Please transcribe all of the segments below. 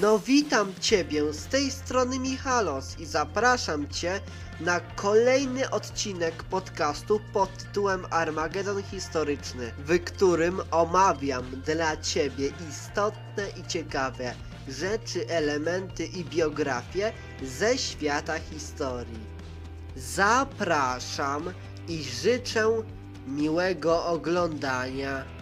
No witam Ciebie, z tej strony Michalos i zapraszam Cię na kolejny odcinek podcastu pod tytułem Armagedon Historyczny, w którym omawiam dla Ciebie istotne i ciekawe rzeczy, elementy i biografie ze świata historii. Zapraszam i życzę miłego oglądania.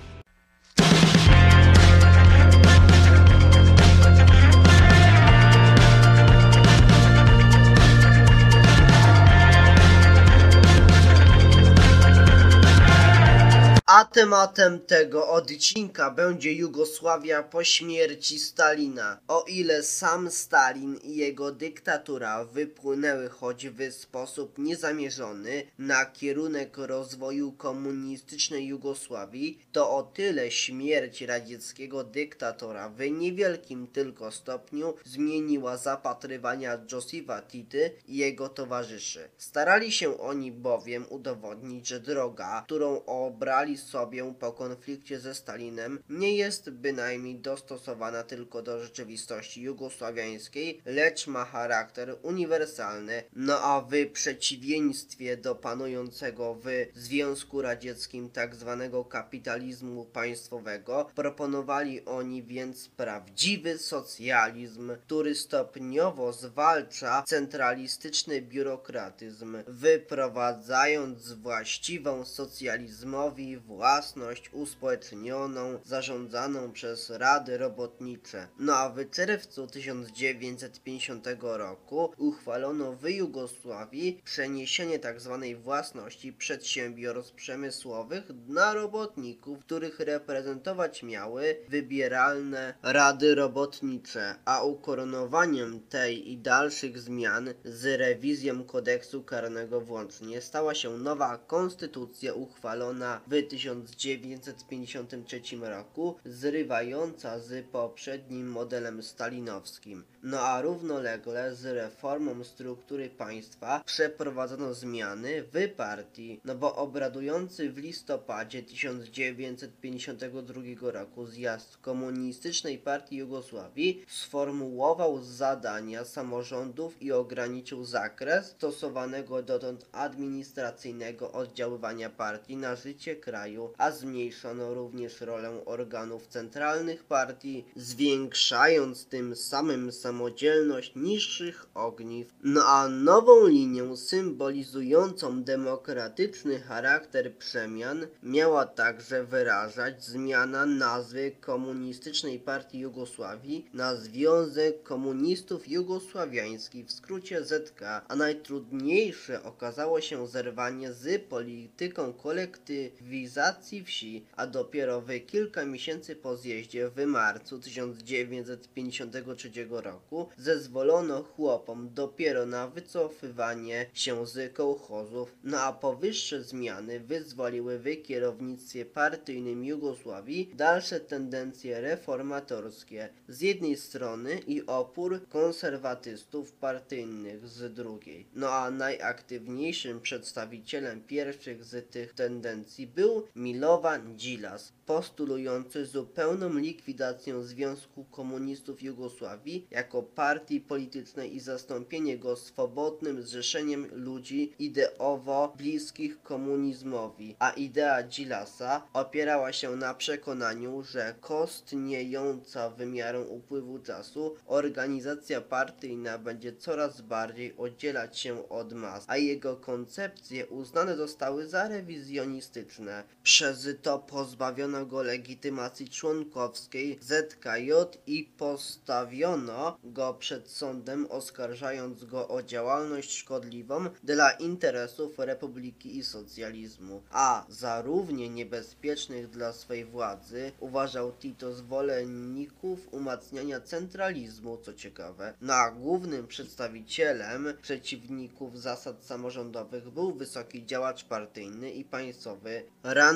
Tematem tego odcinka będzie Jugosławia po śmierci Stalina. O ile sam Stalin i jego dyktatura wypłynęły choć w sposób niezamierzony na kierunek rozwoju komunistycznej Jugosławii, to o tyle śmierć radzieckiego dyktatora w niewielkim tylko stopniu zmieniła zapatrywania Josifa Tity i jego towarzyszy. Starali się oni bowiem udowodnić, że droga, którą obrali sobie po konflikcie ze Stalinem, nie jest bynajmniej dostosowana tylko do rzeczywistości jugosławiańskiej, lecz ma charakter uniwersalny, no a w przeciwieństwie do panującego w Związku Radzieckim tzw. kapitalizmu państwowego, proponowali oni więc prawdziwy socjalizm, który stopniowo zwalcza centralistyczny biurokratyzm, wyprowadzając właściwą socjalizmowi własność uspołecznioną, zarządzaną przez rady robotnicze. No a w czerwcu 1950 roku uchwalono w Jugosławii przeniesienie tzw. własności przedsiębiorstw przemysłowych na robotników, których reprezentować miały wybieralne rady robotnicze, a ukoronowaniem tej i dalszych zmian z rewizją kodeksu karnego włącznie stała się nowa konstytucja uchwalona w 1953 roku, zrywająca z poprzednim modelem stalinowskim. No a równolegle z reformą struktury państwa przeprowadzono zmiany w partii, no bo obradujący w listopadzie 1952 roku zjazd Komunistycznej Partii Jugosławii sformułował zadania samorządów i ograniczył zakres stosowanego dotąd administracyjnego oddziaływania partii na życie kraju, a zmniejszono również rolę organów centralnych partii, zwiększając tym samym samodzielność niższych ogniw. No a nową linię symbolizującą demokratyczny charakter przemian miała także wyrażać zmiana nazwy Komunistycznej Partii Jugosławii na Związek Komunistów Jugosławiański, w skrócie ZK, a najtrudniejsze okazało się zerwanie z polityką kolektywizacji wsi, a dopiero w kilka miesięcy po zjeździe w marcu 1953 roku zezwolono chłopom dopiero na wycofywanie się z kołchozów, no a powyższe zmiany wyzwoliły w kierownictwie partyjnym Jugosławii dalsze tendencje reformatorskie z jednej strony i opór konserwatystów partyjnych z drugiej. No a najaktywniejszym przedstawicielem pierwszych z tych tendencji był Milovan Dzilas, postulujący zupełną likwidację Związku Komunistów Jugosławii jako partii politycznej i zastąpienie go swobodnym zrzeszeniem ludzi ideowo bliskich komunizmowi, a idea Dzilasa opierała się na przekonaniu, że kostniejąca wymiarą upływu czasu organizacja partyjna będzie coraz bardziej oddzielać się od mas, a jego koncepcje uznane zostały za rewizjonistyczne. Przez to pozbawiono go legitymacji członkowskiej ZKJ i postawiono go przed sądem, oskarżając go o działalność szkodliwą dla interesów republiki i socjalizmu, a za równie niebezpiecznych dla swej władzy uważał Tito zwolenników umacniania centralizmu, co ciekawe. Na głównym przedstawicielem przeciwników zasad samorządowych był wysoki działacz partyjny i państwowy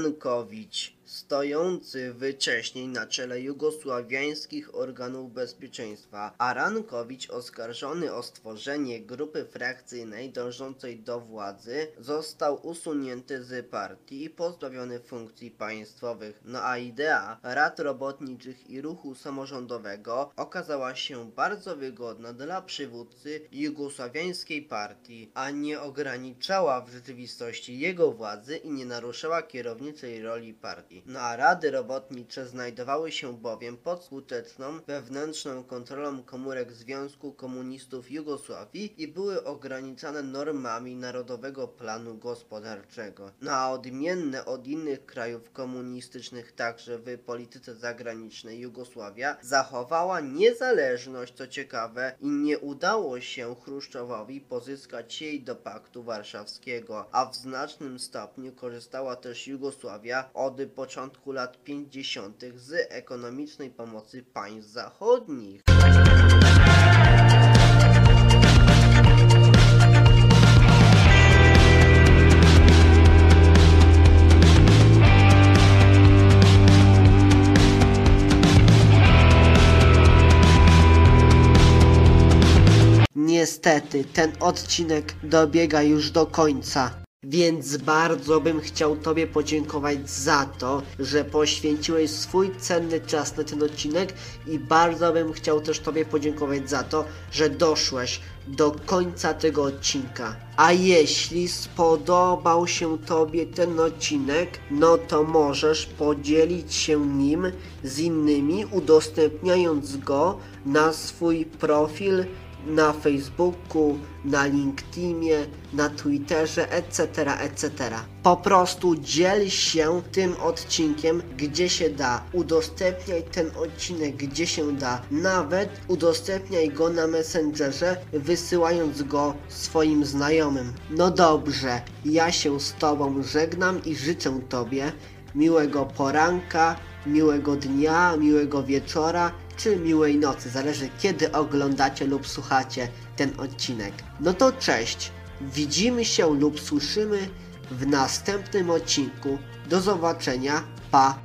Rankowicz. Stojący wcześniej na czele jugosławiańskich organów bezpieczeństwa. Arankowicz, oskarżony o stworzenie grupy frakcyjnej dążącej do władzy, został usunięty z partii i pozbawiony funkcji państwowych. No a idea rad robotniczych i ruchu samorządowego okazała się bardzo wygodna dla przywódcy jugosławiańskiej partii, a nie ograniczała w rzeczywistości jego władzy i nie naruszała kierowniczej roli partii. No a rady robotnicze znajdowały się bowiem pod skuteczną wewnętrzną kontrolą komórek Związku Komunistów Jugosławii i były ograniczane normami Narodowego Planu Gospodarczego. No a odmienne od innych krajów komunistycznych także w polityce zagranicznej Jugosławia zachowała niezależność, co ciekawe, i nie udało się Chruszczowowi pozyskać jej do Paktu Warszawskiego, a w znacznym stopniu korzystała też Jugosławia od początku lat 50. z ekonomicznej pomocy państw zachodnich. Niestety, ten odcinek dobiega już do końca. Więc bardzo bym chciał Tobie podziękować za to, że poświęciłeś swój cenny czas na ten odcinek i bardzo bym chciał też Tobie podziękować za to, że doszłeś do końca tego odcinka. A jeśli spodobał się Tobie ten odcinek, no to możesz podzielić się nim z innymi, udostępniając go na swój profil na Facebooku, na LinkedInie, na Twitterze, etc., etc. Po prostu dziel się tym odcinkiem, gdzie się da. Udostępniaj ten odcinek, gdzie się da. Nawet udostępniaj go na Messengerze, wysyłając go swoim znajomym. No dobrze, ja się z Tobą żegnam i życzę Tobie miłego poranka, miłego dnia, miłego wieczora czy miłej nocy, zależy kiedy oglądacie lub słuchacie ten odcinek. No to cześć, widzimy się lub słyszymy w następnym odcinku. Do zobaczenia, pa!